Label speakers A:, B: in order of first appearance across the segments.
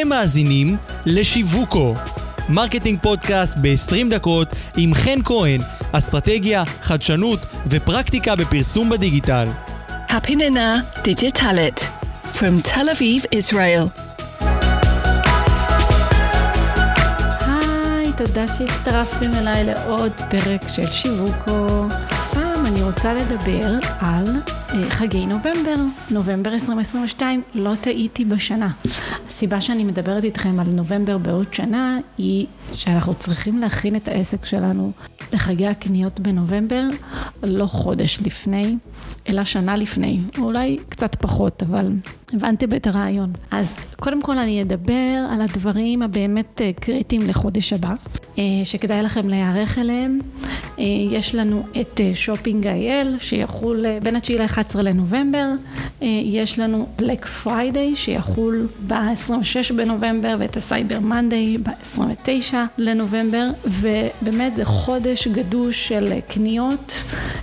A: אתם מאזינים לשיווקו, marketing podcast ב-20 דקות עם חן כהן, אסטרטגיה, חדשנות ופרקטיקה בפרסום בדיגיטל.
B: הפינה הדיגיטלית From Tel Aviv, Israel.
C: היי, תודה שהצטרפתם אליי לעוד פרק של שיווקו. הפעם אני רוצה לדבר על אה, חגי נובמבר, נובמבר 2022, לא טעיתי בשנה. הסיבה שאני מדברת איתכם על נובמבר בעוד שנה היא שאנחנו צריכים להכין את העסק שלנו לחגי הקניות בנובמבר, לא חודש לפני, אלא שנה לפני, או אולי קצת פחות, אבל הבנתם את הרעיון. אז קודם כל אני אדבר על הדברים הבאמת אה, קריטיים לחודש הבא, אה, שכדאי לכם להיערך אליהם. אה, יש לנו את Shopping IL, שיחול בין ה-9 ל-11 לנובמבר. יש לנו Black Friday, שיחול ב-26 בנובמבר, ואת ה Cyber Monday ב-29 לנובמבר, ובאמת זה חודש גדוש של קניות,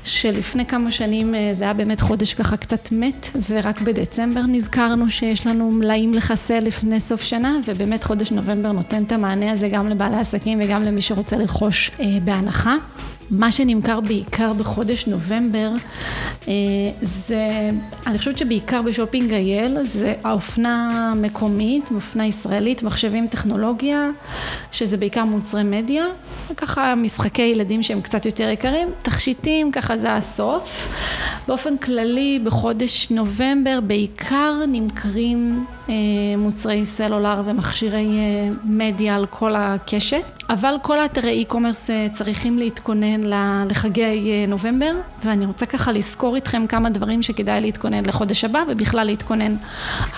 C: שלפני כמה שנים זה היה באמת חודש ככה קצת מת, ורק בדצמבר נזכרנו שיש לנו מלאים לחסל לפני סוף שנה, ובאמת חודש נובמבר נותן את המענה הזה גם לבעלי עסקים וגם למי שרוצה לרכוש אה, בהנחה. מה שנמכר בעיקר בחודש נובמבר אה, זה, אני חושבת שבעיקר בשופינג אייל זה האופנה המקומית, אופנה ישראלית, מחשבים טכנולוגיה, שזה בעיקר מוצרי מדיה, וככה משחקי ילדים שהם קצת יותר יקרים, תכשיטים, ככה זה הסוף. באופן כללי בחודש נובמבר בעיקר נמכרים אה, מוצרי סלולר ומכשירי אה, מדיה על כל הקשת, אבל כל האתרי e-commerce צריכים להתכונן להתכונן לחגי אה, נובמבר, ואני רוצה ככה לזכור איתכם כמה דברים שכדאי להתכונן לחודש הבא, ובכלל להתכונן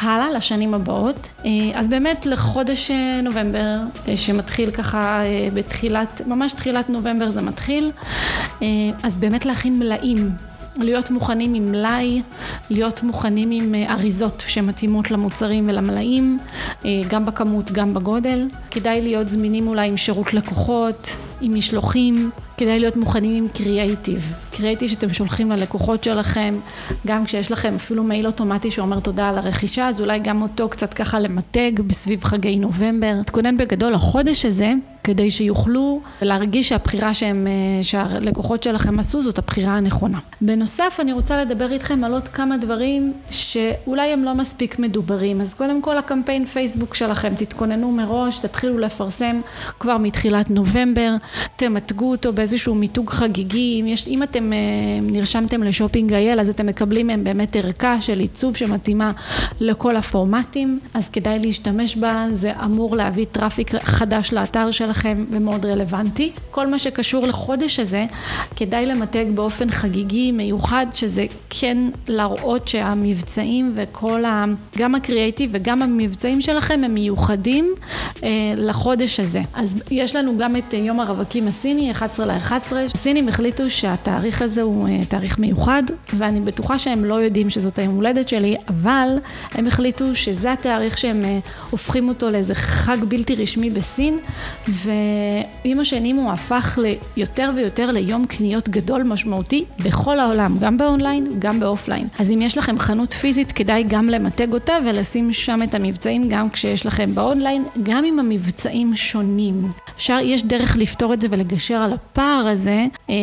C: הלאה לשנים הבאות. אה, אז באמת לחודש אה, נובמבר, שמתחיל ככה בתחילת, ממש תחילת נובמבר זה מתחיל, אז באמת להכין מלאים. להיות מוכנים עם מלאי, להיות מוכנים עם אריזות שמתאימות למוצרים ולמלאים, גם בכמות, גם בגודל. כדאי להיות זמינים אולי עם שירות לקוחות, עם משלוחים, כדאי להיות מוכנים עם קריאייטיב. קריאייטיב שאתם שולחים ללקוחות שלכם, גם כשיש לכם אפילו מייל אוטומטי שאומר תודה על הרכישה, אז אולי גם אותו קצת ככה למתג בסביב חגי נובמבר. תכונן בגדול החודש הזה, כדי שיוכלו להרגיש שהבחירה שהם, אה, שהלקוחות שלכם עשו זאת הבחירה הנכונה. בנוסף אני רוצה לדבר איתכם על עוד כמה דברים שאולי הם לא מספיק מדוברים. אז קודם כל הקמפיין פייסבוק שלכם, תתכוננו מראש, תתחילו לפרסם כבר מתחילת נובמבר, תמתגו אותו באיזשהו מיתוג חגיגי, אם, יש, אם אתם אה, נרשמתם ל Shopping IL אז אתם מקבלים מהם באמת ערכה של עיצוב שמתאימה לכל הפורמטים, אז כדאי להשתמש בה, זה אמור להביא traffic חדש לאתר שלכם. שלכם ומאוד רלוונטי. כל מה שקשור לחודש הזה, כדאי למתג באופן חגיגי, מיוחד, שזה כן להראות שהמבצעים וכל ה... גם הקריאייטיב וגם המבצעים שלכם הם מיוחדים אה, לחודש הזה. אז יש לנו גם את יום הרווקים הסיני, 11 ל-11. הסינים החליטו שהתאריך הזה הוא אה, תאריך מיוחד, ואני בטוחה שהם לא יודעים שזאת היום הולדת שלי, אבל הם החליטו שזה התאריך שהם אה, הופכים אותו לאיזה חג בלתי רשמי בסין, ועם השנים הוא הפך ליותר ויותר ליום קניות גדול משמעותי בכל העולם, גם באונליין, גם ב offline. אז אם יש לכם חנות פיזית, כדאי גם למתג אותה ולשים שם את המבצעים גם כשיש לכם באונליין, גם אם המבצעים שונים. אפשר, יש דרך לפתור את זה ולגשר על הפער הזה, אה,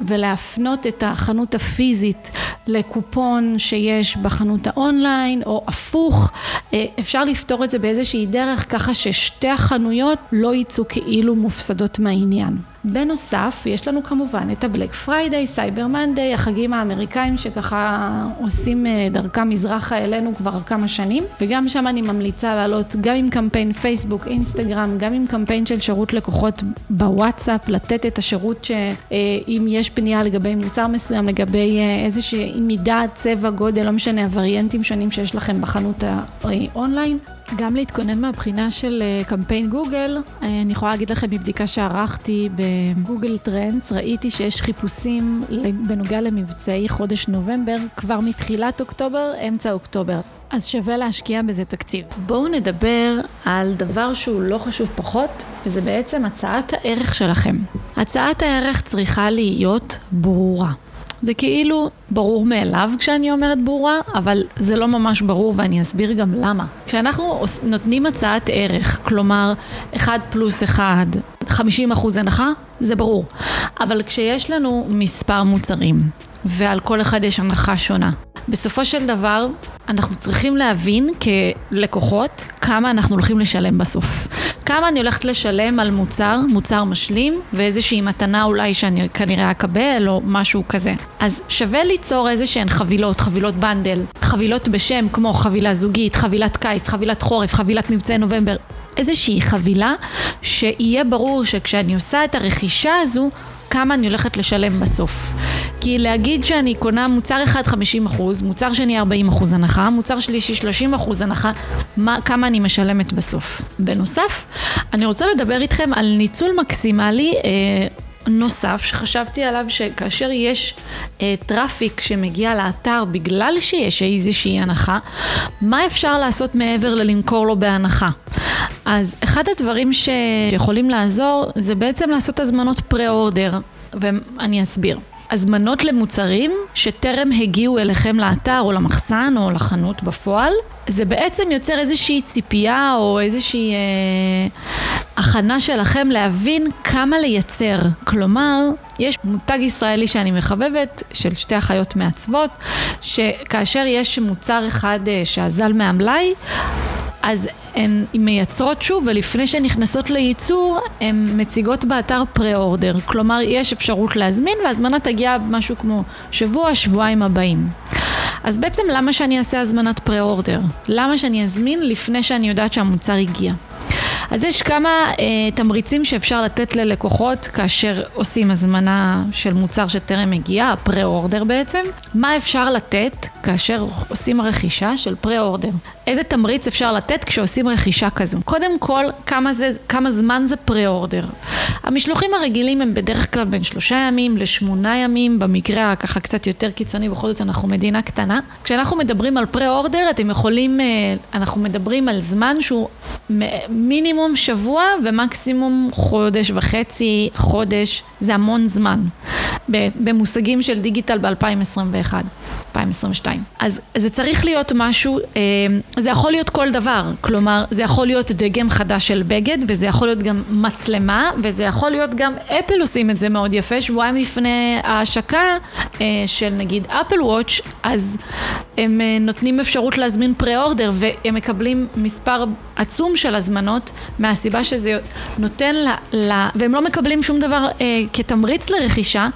C: ולהפנות את החנות הפיזית לקופון שיש בחנות האונליין, או הפוך, אה, אפשר לפתור את זה באיזושהי דרך ככה ששתי החנויות לא יצאו כאילו מופסדות מהעניין. בנוסף, יש לנו כמובן את ה Black Friday, Cyber Monday, החגים האמריקאים שככה עושים אה, דרכם מזרחה אלינו כבר כמה שנים, וגם שם אני ממליצה לעלות גם עם קמפיין פייסבוק, אינסטגרם, גם עם קמפיין של שירות לקוחות בוואטסאפ, לתת את השירות שאם יש פנייה לגבי מוצר מסוים, לגבי אה, איזושהי מידה, צבע, גודל, לא משנה, הווריאנטים שונים שיש לכם בחנות האונליין. גם להתכונן מהבחינה של אה, קמפיין גוגל, אני יכולה להגיד לכם מבדיקה שערכתי ב... בגוגל טרנדס ראיתי שיש חיפושים בנוגע למבצעי חודש נובמבר כבר מתחילת אוקטובר, אמצע אוקטובר. אז שווה להשקיע בזה תקציב. בואו נדבר על דבר שהוא לא חשוב פחות, וזה בעצם הצעת הערך שלכם. הצעת הערך צריכה להיות ברורה. זה כאילו ברור מאליו כשאני אומרת ברורה, אבל זה לא ממש ברור ואני אסביר גם למה. כשאנחנו נותנים הצעת ערך, כלומר 1 פלוס 1, 50 אחוז הנחה, זה ברור. אבל כשיש לנו מספר מוצרים, ועל כל אחד יש הנחה שונה. בסופו של דבר, אנחנו צריכים להבין כלקוחות כמה אנחנו הולכים לשלם בסוף. כמה אני הולכת לשלם על מוצר, מוצר משלים, ואיזושהי מתנה אולי שאני כנראה אקבל, או משהו כזה. אז שווה ליצור איזה שהן חבילות, חבילות בנדל, חבילות בשם כמו חבילה זוגית, חבילת קיץ, חבילת חורף, חבילת מבצעי נובמבר. איזושהי חבילה שיהיה ברור שכשאני עושה את הרכישה הזו, כמה אני הולכת לשלם בסוף. כי להגיד שאני קונה מוצר אחד 50 אחוז, מוצר שני 40 אחוז הנחה, מוצר שלישי 30 אחוז הנחה, מה, כמה אני משלמת בסוף. בנוסף, אני רוצה לדבר איתכם על ניצול מקסימלי אה, נוסף שחשבתי עליו שכאשר יש אה, traffic שמגיע לאתר בגלל שיש איזושהי הנחה, מה אפשר לעשות מעבר ללמכור לו בהנחה? אז אחד הדברים שיכולים לעזור זה בעצם לעשות הזמנות pre-order, ואני אסביר. הזמנות למוצרים שטרם הגיעו אליכם לאתר או למחסן או לחנות בפועל, זה בעצם יוצר איזושהי ציפייה או איזושהי אה, הכנה שלכם להבין כמה לייצר. כלומר, יש מותג ישראלי שאני מחבבת, של שתי אחיות מעצבות, שכאשר יש מוצר אחד אה, שאזל מהמלאי, אז הן מייצרות שוב, ולפני שהן נכנסות לייצור, הן מציגות באתר פרה-אורדר. כלומר, יש אפשרות להזמין, והזמנה תגיע משהו כמו שבוע, שבועיים הבאים. אז בעצם למה שאני אעשה הזמנת פרה-אורדר? למה שאני אזמין לפני שאני יודעת שהמוצר הגיע? אז יש כמה אה, תמריצים שאפשר לתת ללקוחות כאשר עושים הזמנה של מוצר שטרם הגיע, הפרה-אורדר בעצם. מה אפשר לתת כאשר עושים רכישה של פרה-אורדר? איזה תמריץ אפשר לתת כשעושים רכישה כזו? קודם כל, כמה, זה, כמה זמן זה פרה-אורדר? המשלוחים הרגילים הם בדרך כלל בין שלושה ימים לשמונה ימים, במקרה הככה קצת יותר קיצוני, בכל זאת אנחנו מדינה קטנה. כשאנחנו מדברים על פרה-אורדר, אתם יכולים, אה, אנחנו מדברים על זמן שהוא מינימום שבוע ומקסימום חודש וחצי, חודש, זה המון זמן. במושגים של דיגיטל ב-2021. 2022. אז זה צריך להיות משהו, אה, זה יכול להיות כל דבר, כלומר זה יכול להיות דגם חדש של בגד וזה יכול להיות גם מצלמה וזה יכול להיות גם אפל עושים את זה מאוד יפה, שבועיים לפני ההשקה אה, של נגיד אפל וואץ', אז הם אה, נותנים אפשרות להזמין פרה-אורדר והם מקבלים מספר עצום של הזמנות מהסיבה שזה נותן ל... ל והם לא מקבלים שום דבר כתמריץ לרכישה,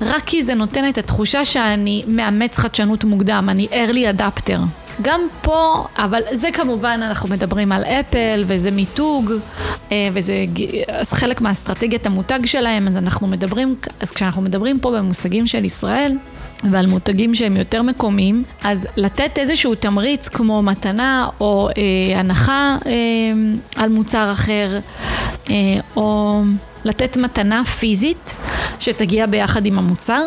C: רק כי זה נותן את התחושה שאני מאמץ חדשנות מוקדם, אני early adapter. גם פה, אבל זה כמובן, אנחנו מדברים על אפל, וזה מיתוג, אה, וזה חלק מהאסטרטגיית המותג שלהם, אז אנחנו מדברים, אז כשאנחנו מדברים פה במושגים של ישראל, ועל מותגים שהם יותר מקומיים, אז לתת איזשהו תמריץ כמו מתנה או אה, הנחה אה, על מוצר אחר, אה, או לתת מתנה פיזית שתגיע ביחד עם המוצר,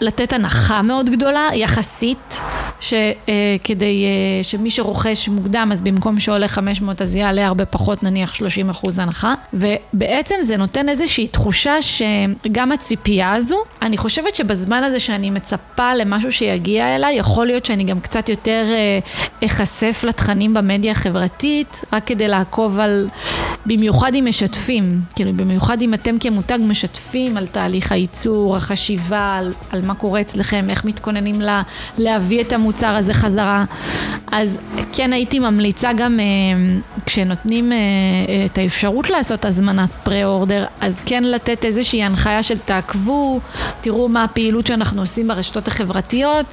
C: לתת הנחה מאוד גדולה, יחסית, שכדי אה, שמי שרוכש מוקדם, אז במקום שעולה 500 אז יעלה הרבה פחות, נניח 30 אחוז הנחה. ובעצם זה נותן איזושהי תחושה שגם הציפייה הזו, אני חושבת שבזמן הזה שאני מצפה למשהו שיגיע אליי, יכול להיות שאני גם קצת יותר אה, אחשף לתכנים במדיה החברתית, רק כדי לעקוב על, במיוחד אם משתפים, כאילו במיוחד אם אתם כמותג משתפים על תהליך הייצור, החשיבה, על, על מה קורה אצלכם, איך מתכוננים לה, להביא את המוצר הזה חזרה. אז כן הייתי ממליצה גם אה, כשנותנים אה, את האפשרות לעשות הזמנת פרה-אורדר, אז כן לתת איזושהי הנחיה של תעקבו, תראו מה הפעילות שאנחנו עושים ברשתות החברתיות,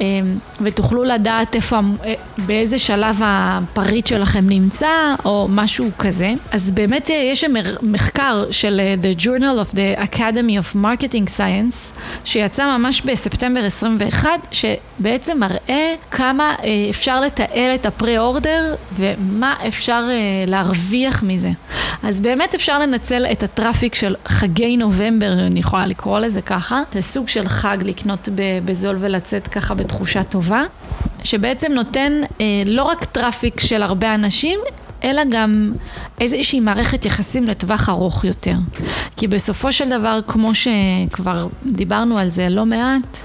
C: אה, ותוכלו לדעת איפה, באיזה שלב הפריט שלכם נמצא, או משהו כזה. אז באמת יש מחקר של The Journal of the Academy of Marketing Science, שיצא ממש בספטמבר 21, שבעצם מראה כמה אה, אפשר לתעל את הפרה-אורדר ומה אפשר אה, להרוויח מזה. אז באמת אפשר לנצל את ה traffic של חגי נובמבר, אני יכולה לקרוא לזה ככה, זה סוג של חג לקנות בזול ולצאת ככה בתחושה טובה, שבעצם נותן אה, לא רק traffic של הרבה אנשים, אלא גם איזושהי מערכת יחסים לטווח ארוך יותר. כי בסופו של דבר, כמו שכבר דיברנו על זה לא מעט,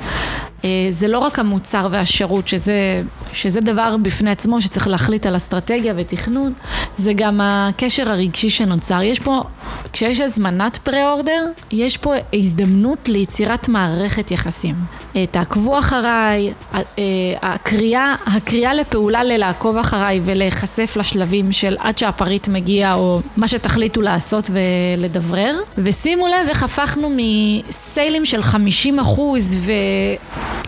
C: זה לא רק המוצר והשירות, שזה, שזה דבר בפני עצמו שצריך להחליט על אסטרטגיה ותכנון, זה גם הקשר הרגשי שנוצר. יש פה, כשיש הזמנת פרה-אורדר, יש פה הזדמנות ליצירת מערכת יחסים. אה, תעקבו אחריי, אה, הקריאה, הקריאה לפעולה ללעקוב אחריי ולהיחשף לשלבים של עד שהפריט מגיע או מה שתחליטו לעשות ולדברר. ושימו לב איך הפכנו מסיילים של 50 אחוז ו...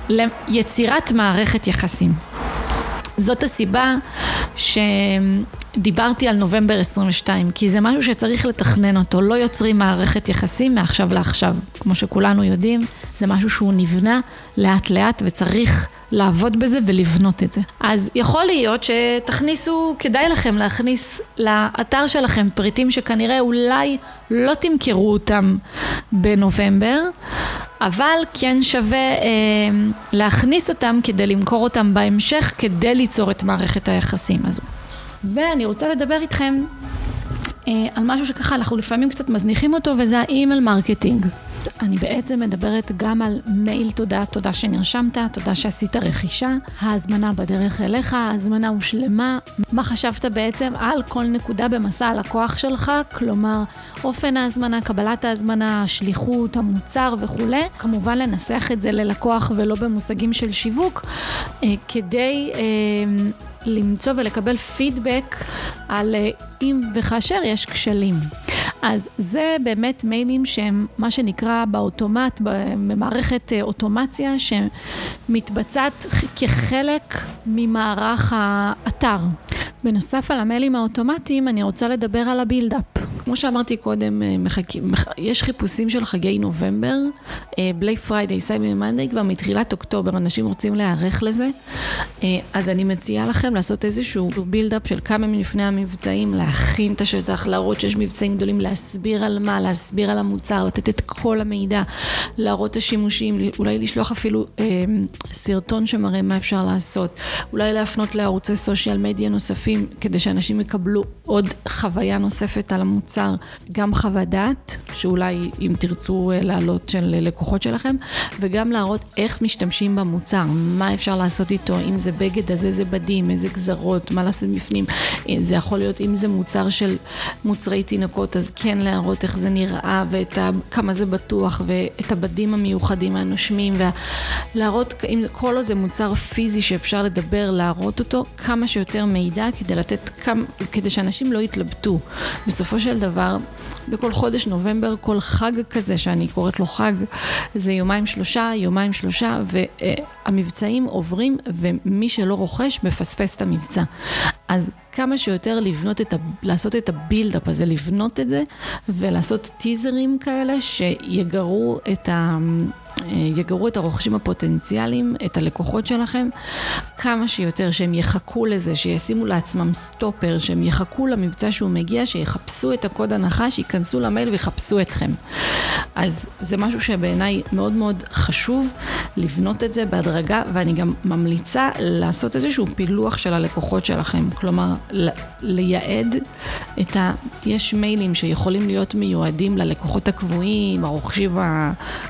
C: ליצירת מערכת יחסים. זאת הסיבה שדיברתי על נובמבר 22, כי זה משהו שצריך לתכנן אותו, לא יוצרים מערכת יחסים מעכשיו לעכשיו. כמו שכולנו יודעים, זה משהו שהוא נבנה לאט לאט וצריך לעבוד בזה ולבנות את זה. אז יכול להיות שתכניסו, כדאי לכם להכניס לאתר שלכם פריטים שכנראה אולי לא תמכרו אותם בנובמבר, אבל כן שווה אה, להכניס אותם כדי למכור אותם בהמשך, כדי ליצור את מערכת היחסים הזו. ואני רוצה לדבר איתכם אה, על משהו שככה אנחנו לפעמים קצת מזניחים אותו, וזה ה email marketing. אני בעצם מדברת גם על מייל תודה, תודה שנרשמת, תודה שעשית רכישה, ההזמנה בדרך אליך, ההזמנה הושלמה, מה חשבת בעצם על כל נקודה במסע הלקוח שלך, כלומר אופן ההזמנה, קבלת ההזמנה, השליחות, המוצר וכולי, כמובן לנסח את זה ללקוח ולא במושגים של שיווק, אה, כדי אה, למצוא ולקבל פידבק על אה, אם וכאשר יש כשלים. אז זה באמת מיילים שהם מה שנקרא באוטומט, במערכת אה, אוטומציה שמתבצעת כחלק ממערך האתר. בנוסף על המיילים האוטומטיים, אני רוצה לדבר על הבילדאפ. כמו שאמרתי קודם, אה, מחכים, יש חיפושים של חגי נובמבר, ב Black Friday, Cyber Monday, כבר מתחילת אוקטובר, אנשים רוצים להיערך לזה. אה, אז אני מציעה לכם לעשות איזשהו build-up של כמה מיילים לפני המבצעים, להכין את השטח, להראות שיש מבצעים גדולים, להסביר על מה, להסביר על המוצר, לתת את כל המידע, להראות את השימושים, אולי לשלוח אפילו אה, סרטון שמראה מה אפשר לעשות, אולי להפנות לערוצי social media נוספים, כדי שאנשים יקבלו עוד חוויה נוספת על המוצר, גם חוות דעת, שאולי אם תרצו אה, להעלות של לקוחות שלכם, וגם להראות איך משתמשים במוצר, מה אפשר לעשות איתו, אם זה בגד, אז איזה בדים, איזה גזרות, מה לעשות בפנים. אה, זה יכול להיות, אם זה מוצר של מוצרי תינוקות, אז כן להראות איך זה נראה, וכמה זה בטוח, ואת הבדים המיוחדים הנושמים, ולהראות, אם כל עוד זה מוצר פיזי שאפשר לדבר, להראות אותו, כמה שיותר מידע כדי לתת, כמה, כדי שאנשים לא יתלבטו. בסופו של דבר, בכל חודש נובמבר, כל חג כזה, שאני קוראת לו חג, זה יומיים שלושה, יומיים שלושה, והמבצעים עוברים, ומי שלא רוכש מפספס את המבצע. אז כמה שיותר לבנות את ה... לעשות את הבילדאפ הזה, לבנות את זה, ולעשות טיזרים כאלה שיגרו את ה... יגרו את הרוכשים הפוטנציאליים, את הלקוחות שלכם, כמה שיותר, שהם יחכו לזה, שישימו לעצמם סטופר, שהם יחכו למבצע שהוא מגיע, שיחפשו את הקוד הנחה, שייכנסו למייל ויחפשו אתכם. אז זה משהו שבעיניי מאוד מאוד חשוב לבנות את זה בהדרגה, ואני גם ממליצה לעשות איזשהו פילוח של הלקוחות שלכם. כלומר, לייעד את ה... יש מיילים שיכולים להיות מיועדים ללקוחות הקבועים, הרוכשים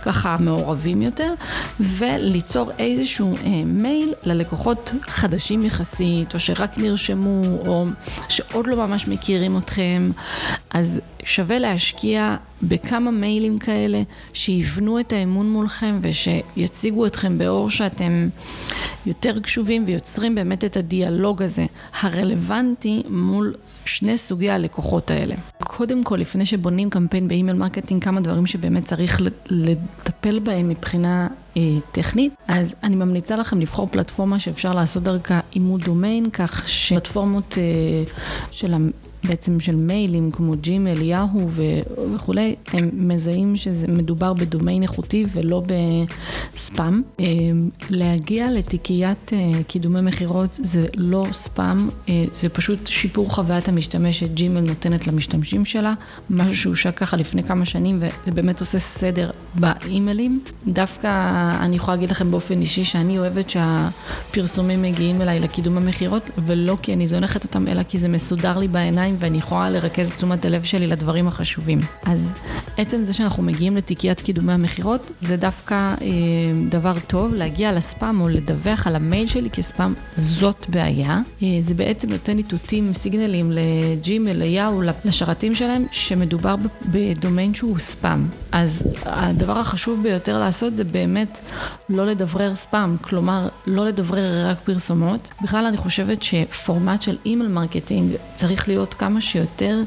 C: ככה המעורבים יותר, וליצור איזשהו אה, מייל ללקוחות חדשים יחסית, או שרק נרשמו, או שעוד לא ממש מכירים אתכם. אז שווה להשקיע בכמה מיילים כאלה שיבנו את האמון מולכם ושיציגו אתכם באור שאתם יותר קשובים ויוצרים באמת את הדיאלוג הזה הרלוונטי מול שני סוגי הלקוחות האלה. קודם כל, לפני שבונים קמפיין ב email marketing, כמה דברים שבאמת צריך לטפל בהם מבחינה טכנית, אז אני ממליצה לכם לבחור פלטפורמה שאפשר לעשות דרכה אימות דומיין, כך שפלטפורמות אה, של בעצם של מיילים כמו Gmail, Yahoo וכולי, הם מזהים שזה מדובר בדומיין איכותי ולא בספאם. אה, להגיע לתיקיית אה, קידומי מכירות זה לא ספאם, אה, זה פשוט שיפור חוויית המשתמש ש Gmail נותנת למשתמשים שלה, משהו שהושק ככה לפני כמה שנים וזה באמת עושה סדר באימיילים. דווקא אני יכולה להגיד לכם באופן אישי שאני אוהבת שהפרסומים מגיעים אליי לקידום המכירות ולא כי אני זונחת אותם אלא כי זה מסודר לי בעיניים ואני יכולה לרכז את תשומת הלב שלי לדברים החשובים. אז עצם זה שאנחנו מגיעים לתיקיית קידומי המכירות זה דווקא אה, דבר טוב להגיע לספאם או לדווח על המייל שלי כספאם זאת בעיה. אה, זה בעצם נותן איתותים, סיגנלים לג'ימל, ליהו, לשרתים שלהם שמדובר בדומיין שהוא ספאם. אז הדבר החשוב ביותר לעשות זה באמת לא לדוור ספאם, כלומר לא לדוור רק פרסומות. בכלל אני חושבת שפורמט של email marketing צריך להיות כמה שיותר,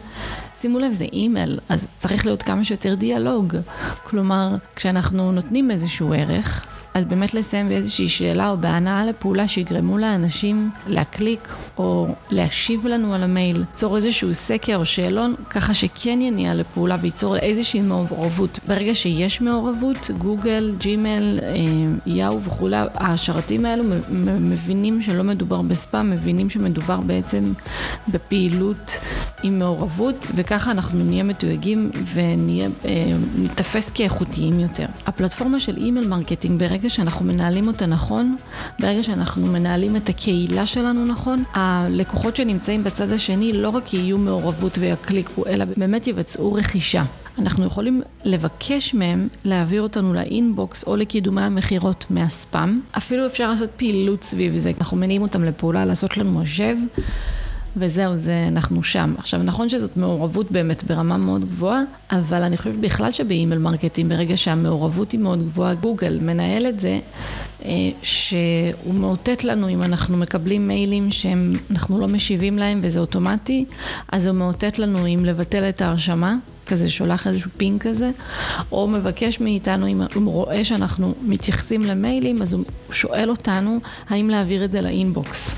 C: שימו לב זה אימייל, אז צריך להיות כמה שיותר דיאלוג. כלומר, כשאנחנו נותנים איזשהו ערך, אז באמת לסיים באיזושהי שאלה או בהנעה לפעולה שיגרמו לאנשים להקליק או להשיב לנו על המייל, ליצור איזשהו סקר או שאלון, ככה שכן יניע לפעולה וייצור איזושהי מעורבות. ברגע שיש מעורבות, גוגל, Gmail, אה, יאו וכולי, השרתים האלו מבינים שלא מדובר בספאם, מבינים שמדובר בעצם בפעילות עם מעורבות, וככה אנחנו נהיה מתויגים ונתפס אה, כאיכותיים יותר. הפלטפורמה של email marketing ברגע ברגע שאנחנו מנהלים אותה נכון, ברגע שאנחנו מנהלים את הקהילה שלנו נכון, הלקוחות שנמצאים בצד השני לא רק יהיו מעורבות ויקליקו, אלא באמת יבצעו רכישה. אנחנו יכולים לבקש מהם להעביר אותנו ל inbox או לקידומי המכירות מהספאם. אפילו אפשר לעשות פעילות סביב זה. אנחנו מניעים אותם לפעולה, לעשות לנו השב. וזהו, זה, אנחנו שם. עכשיו, נכון שזאת מעורבות באמת ברמה מאוד גבוהה, אבל אני חושבת בכלל שב email marketing, ברגע שהמעורבות היא מאוד גבוהה, גוגל מנהל את זה, אה, שהוא מאותת לנו אם אנחנו מקבלים מיילים שאנחנו לא משיבים להם וזה אוטומטי, אז הוא מאותת לנו אם לבטל את ההרשמה. כזה, שולח איזשהו ping כזה, או מבקש מאיתנו, אם הוא רואה שאנחנו מתייחסים למיילים, אז הוא שואל אותנו האם להעביר את זה ל inbox.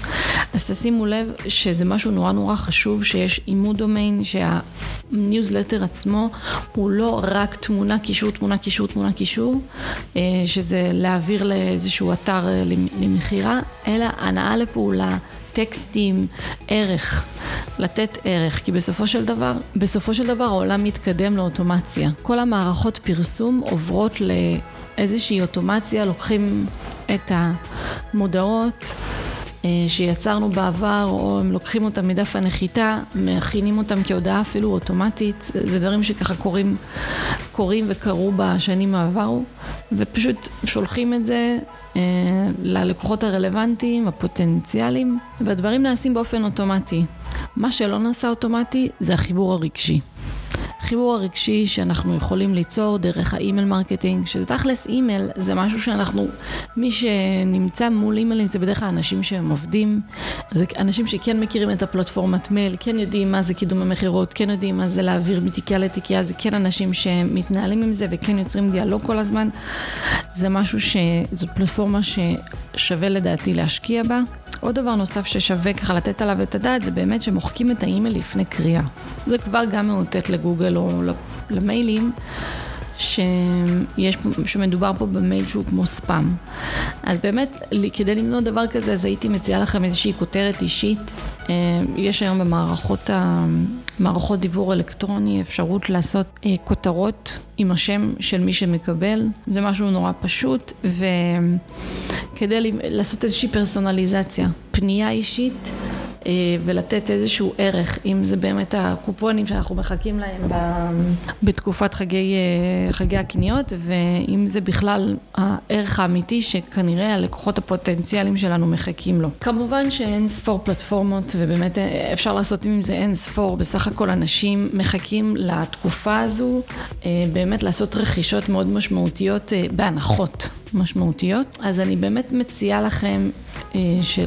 C: אז תשימו לב שזה משהו נורא נורא חשוב, שיש אימות דומיין, שהניוזלטר עצמו הוא לא רק תמונה, קישור, תמונה, קישור, תמונה, קישור, אה, שזה להעביר לאיזשהו אתר אה, למכירה, אלא הנאה לפעולה. טקסטים, ערך, לתת ערך, כי בסופו של דבר, בסופו של דבר העולם מתקדם לאוטומציה. כל המערכות פרסום עוברות לאיזושהי אוטומציה, לוקחים את המודעות שיצרנו בעבר, או הם לוקחים אותם מדף הנחיתה, מכינים אותם כהודעה אפילו אוטומטית, זה דברים שככה קורים, קורים וקרו בשנים העברו, ופשוט שולחים את זה אה, ללקוחות הרלוונטיים, הפוטנציאליים, והדברים נעשים באופן אוטומטי. מה שלא נעשה אוטומטי זה החיבור הרגשי. החיבור הרגשי שאנחנו יכולים ליצור דרך ה email marketing, שזה תכלס אימייל, זה משהו שאנחנו, מי שנמצא מול אימיילים זה בדרך כלל אנשים שהם עובדים, זה אנשים שכן מכירים את הפלטפורמת מייל, כן יודעים מה זה קידום המכירות, כן יודעים מה זה להעביר מתיקייה לתיקייה, זה כן אנשים שמתנהלים עם זה וכן יוצרים דיאלוג כל הזמן. זה משהו ש... זו פלטפורמה ששווה לדעתי להשקיע בה. עוד דבר נוסף ששווה ככה לתת עליו את הדעת זה באמת שמוחקים את האימייל לפני קריאה. זה כבר גם מאותת לגוגל או למיילים שיש, שמדובר פה במייל שהוא כמו ספאם. אז באמת, כדי למנוע דבר כזה, אז הייתי מציעה לכם איזושהי כותרת אישית. אה, יש היום במערכות מערכות דיוור אלקטרוני אפשרות לעשות אה, כותרות עם השם של מי שמקבל. זה משהו נורא פשוט, וכדי לעשות איזושהי פרסונליזציה, פנייה אישית. אה, ולתת איזשהו ערך, אם זה באמת הקופונים שאנחנו מחכים להם בתקופת חגי, אה, חגי הקניות, ואם זה בכלל הערך האמיתי שכנראה הלקוחות הפוטנציאליים שלנו מחכים לו. כמובן שאין ספור פלטפורמות, ובאמת אה, אפשר לעשות עם זה אין ספור, בסך הכל אנשים מחכים לתקופה הזו, באמת לעשות רכישות מאוד משמעותיות בהנחות. משמעותיות. אז אני באמת מציעה לכם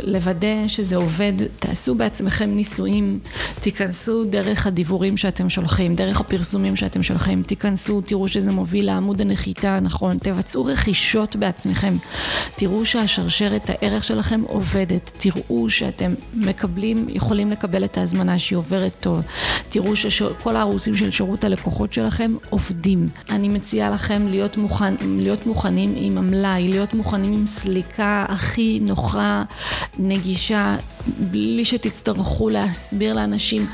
C: לוודא שזה עובד, תעשו בעצמכם ניסויים, תיכנסו דרך הדיבורים שאתם שולחים, דרך הפרסומים שאתם שולחים, תיכנסו, תראו שזה מוביל לעמוד הנחיתה הנכון, תבצעו רכישות בעצמכם, תראו שהשרשרת הערך שלכם עובדת, תראו שאתם מקבלים, יכולים לקבל את ההזמנה שהיא עוברת טוב, תראו שכל הערוצים של שירות הלקוחות שלכם עובדים. אני מציעה לכם להיות, מוכן, להיות מוכנים עם המלאי, להיות מוכנים עם סליקה הכי נוחה, נגישה, בלי שתצטרכו להסביר לאנשים.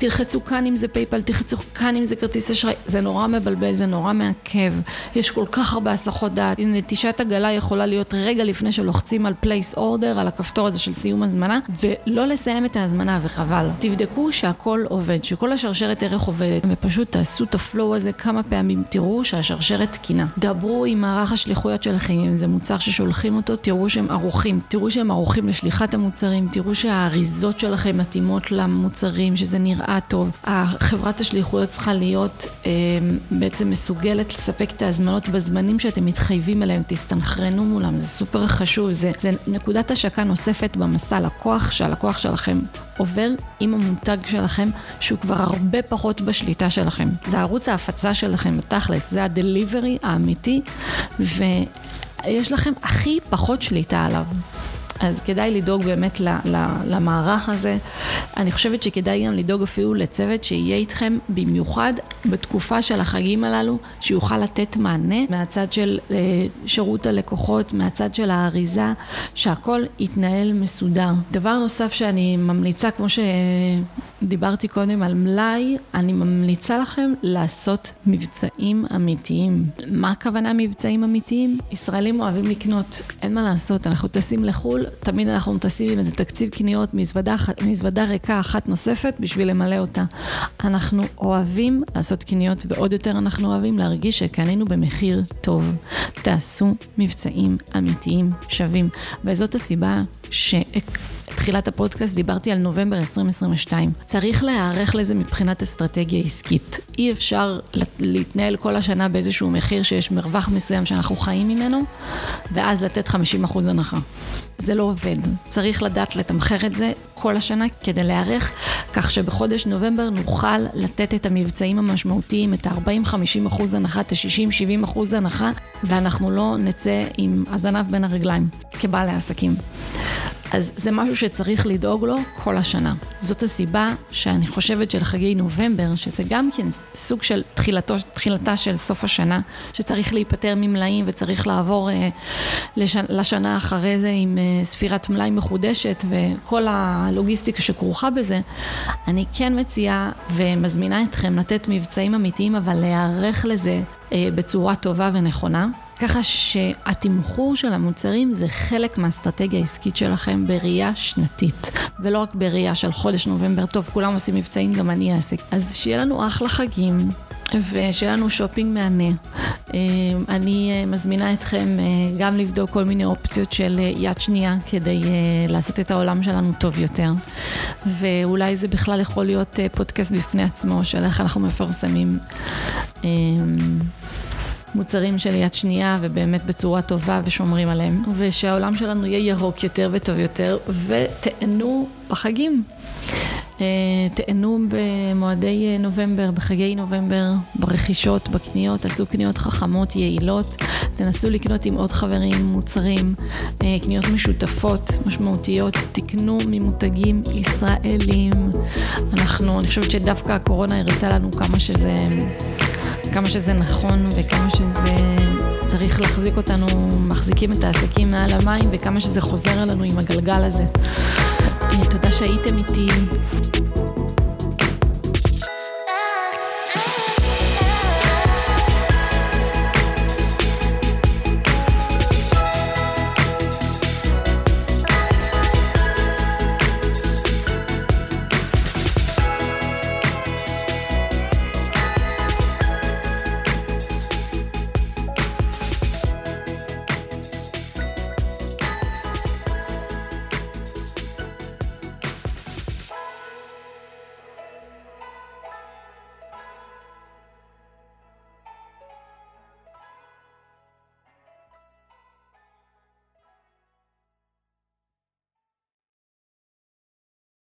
C: תלחצו כאן אם זה PayPal, תלחצו כאן אם זה כרטיס אשראי, זה נורא מבלבל, זה נורא מעכב, יש כל כך הרבה הסחות דעת, נטישת עגלה יכולה להיות רגע לפני שלוחצים על place order, על הכפתור הזה של סיום הזמנה, ולא לסיים את ההזמנה וחבל. תבדקו שהכל עובד, שכל השרשרת ערך עובדת, ופשוט תעשו את ה flow הזה כמה פעמים, תראו שהשרשרת תקינה. דברו עם מערך השליחויות שלכם, אם זה מוצר ששולחים אותו, תראו שהם ערוכים, תראו שהם ערוכים לשליחת המוצרים, תראו שהאריזות שלכם מתאימות למוצרים, שזה נראה טוב. החברת השליחויות צריכה להיות אה, בעצם מסוגלת לספק את ההזמנות בזמנים שאתם מתחייבים אליהם, תסתנכרנו מולם, זה סופר חשוב, זה, זה נקודת השקה נוספת במסע לקוח, שהלקוח שלכם עובר עם המותג שלכם, שהוא כבר הרבה פחות בשליטה שלכם. זה ערוץ ההפצה שלכם, בתכלס, זה הדליברי האמיתי, ויש לכם הכי פחות שליטה עליו. אז כדאי לדאוג באמת למערך הזה. אני חושבת שכדאי גם לדאוג אפילו לצוות שיהיה איתכם במיוחד בתקופה של החגים הללו, שיוכל לתת מענה מהצד של אה, שירות הלקוחות, מהצד של האריזה, שהכל יתנהל מסודר. דבר נוסף שאני ממליצה, כמו שדיברתי קודם על מלאי, אני ממליצה לכם לעשות מבצעים אמיתיים. מה הכוונה מבצעים אמיתיים? ישראלים אוהבים לקנות, אין מה לעשות, אנחנו טסים לחו"ל, תמיד אנחנו טסים עם איזה תקציב קניות מזוודה, מזוודה ריקה אחת נוספת בשביל למלא אותה. אנחנו אוהבים לעשות קניות, ועוד יותר אנחנו אוהבים להרגיש שקנינו במחיר טוב. תעשו מבצעים אמיתיים שווים. וזאת הסיבה ש... תחילת הפודקאסט דיברתי על נובמבר 2022. צריך להיערך לזה מבחינת אסטרטגיה עסקית. אי אפשר להתנהל כל השנה באיזשהו מחיר שיש מרווח מסוים שאנחנו חיים ממנו, ואז לתת 50% הנחה. זה לא עובד. צריך לדעת לתמחר את זה כל השנה כדי להיערך, כך שבחודש נובמבר נוכל לתת את המבצעים המשמעותיים, את ה-40-50% הנחה, את ה-60-70% הנחה, ואנחנו לא נצא עם הזנב בין הרגליים כבעלי עסקים. אז זה משהו שצריך לדאוג לו כל השנה. זאת הסיבה שאני חושבת של חגי נובמבר, שזה גם כן סוג של תחילתו, תחילתה של סוף השנה, שצריך להיפטר ממלאים וצריך לעבור אה, לשנה, לשנה אחרי זה עם אה, ספירת מלאי מחודשת וכל הלוגיסטיקה שכרוכה בזה, אני כן מציעה ומזמינה אתכם לתת מבצעים אמיתיים, אבל להיערך לזה אה, בצורה טובה ונכונה. ככה שהתמחור של המוצרים זה חלק מהאסטרטגיה העסקית שלכם בראייה שנתית, ולא רק בראייה של חודש נובמבר, טוב, כולם עושים מבצעים, גם אני אעשה. אז שיהיה לנו אחלה חגים. ושיהיה לנו שופינג מהנה. אה, אני אה, מזמינה אתכם אה, גם לבדוק כל מיני אופציות של יד שנייה כדי לעשות את העולם שלנו טוב יותר. ואולי זה בכלל יכול להיות פודקאסט בפני עצמו של איך אנחנו מפרסמים. מוצרים של יד שנייה ובאמת בצורה טובה ושומרים עליהם, ושהעולם שלנו יהיה ירוק יותר וטוב יותר, ותהנו בחגים. אה, תהנו במועדי אה, נובמבר, בחגי נובמבר, ברכישות, בקניות, תעשו קניות חכמות, יעילות, תנסו לקנות עם עוד חברים מוצרים, אה, קניות משותפות, משמעותיות, תקנו ממותגים ישראלים. אנחנו, אני חושבת שדווקא הקורונה הראתה לנו כמה שזה... כמה שזה נכון וכמה שזה צריך להחזיק אותנו, מחזיקים את העסקים מעל המים וכמה שזה חוזר אלינו עם הגלגל הזה. תודה שהייתם איתי.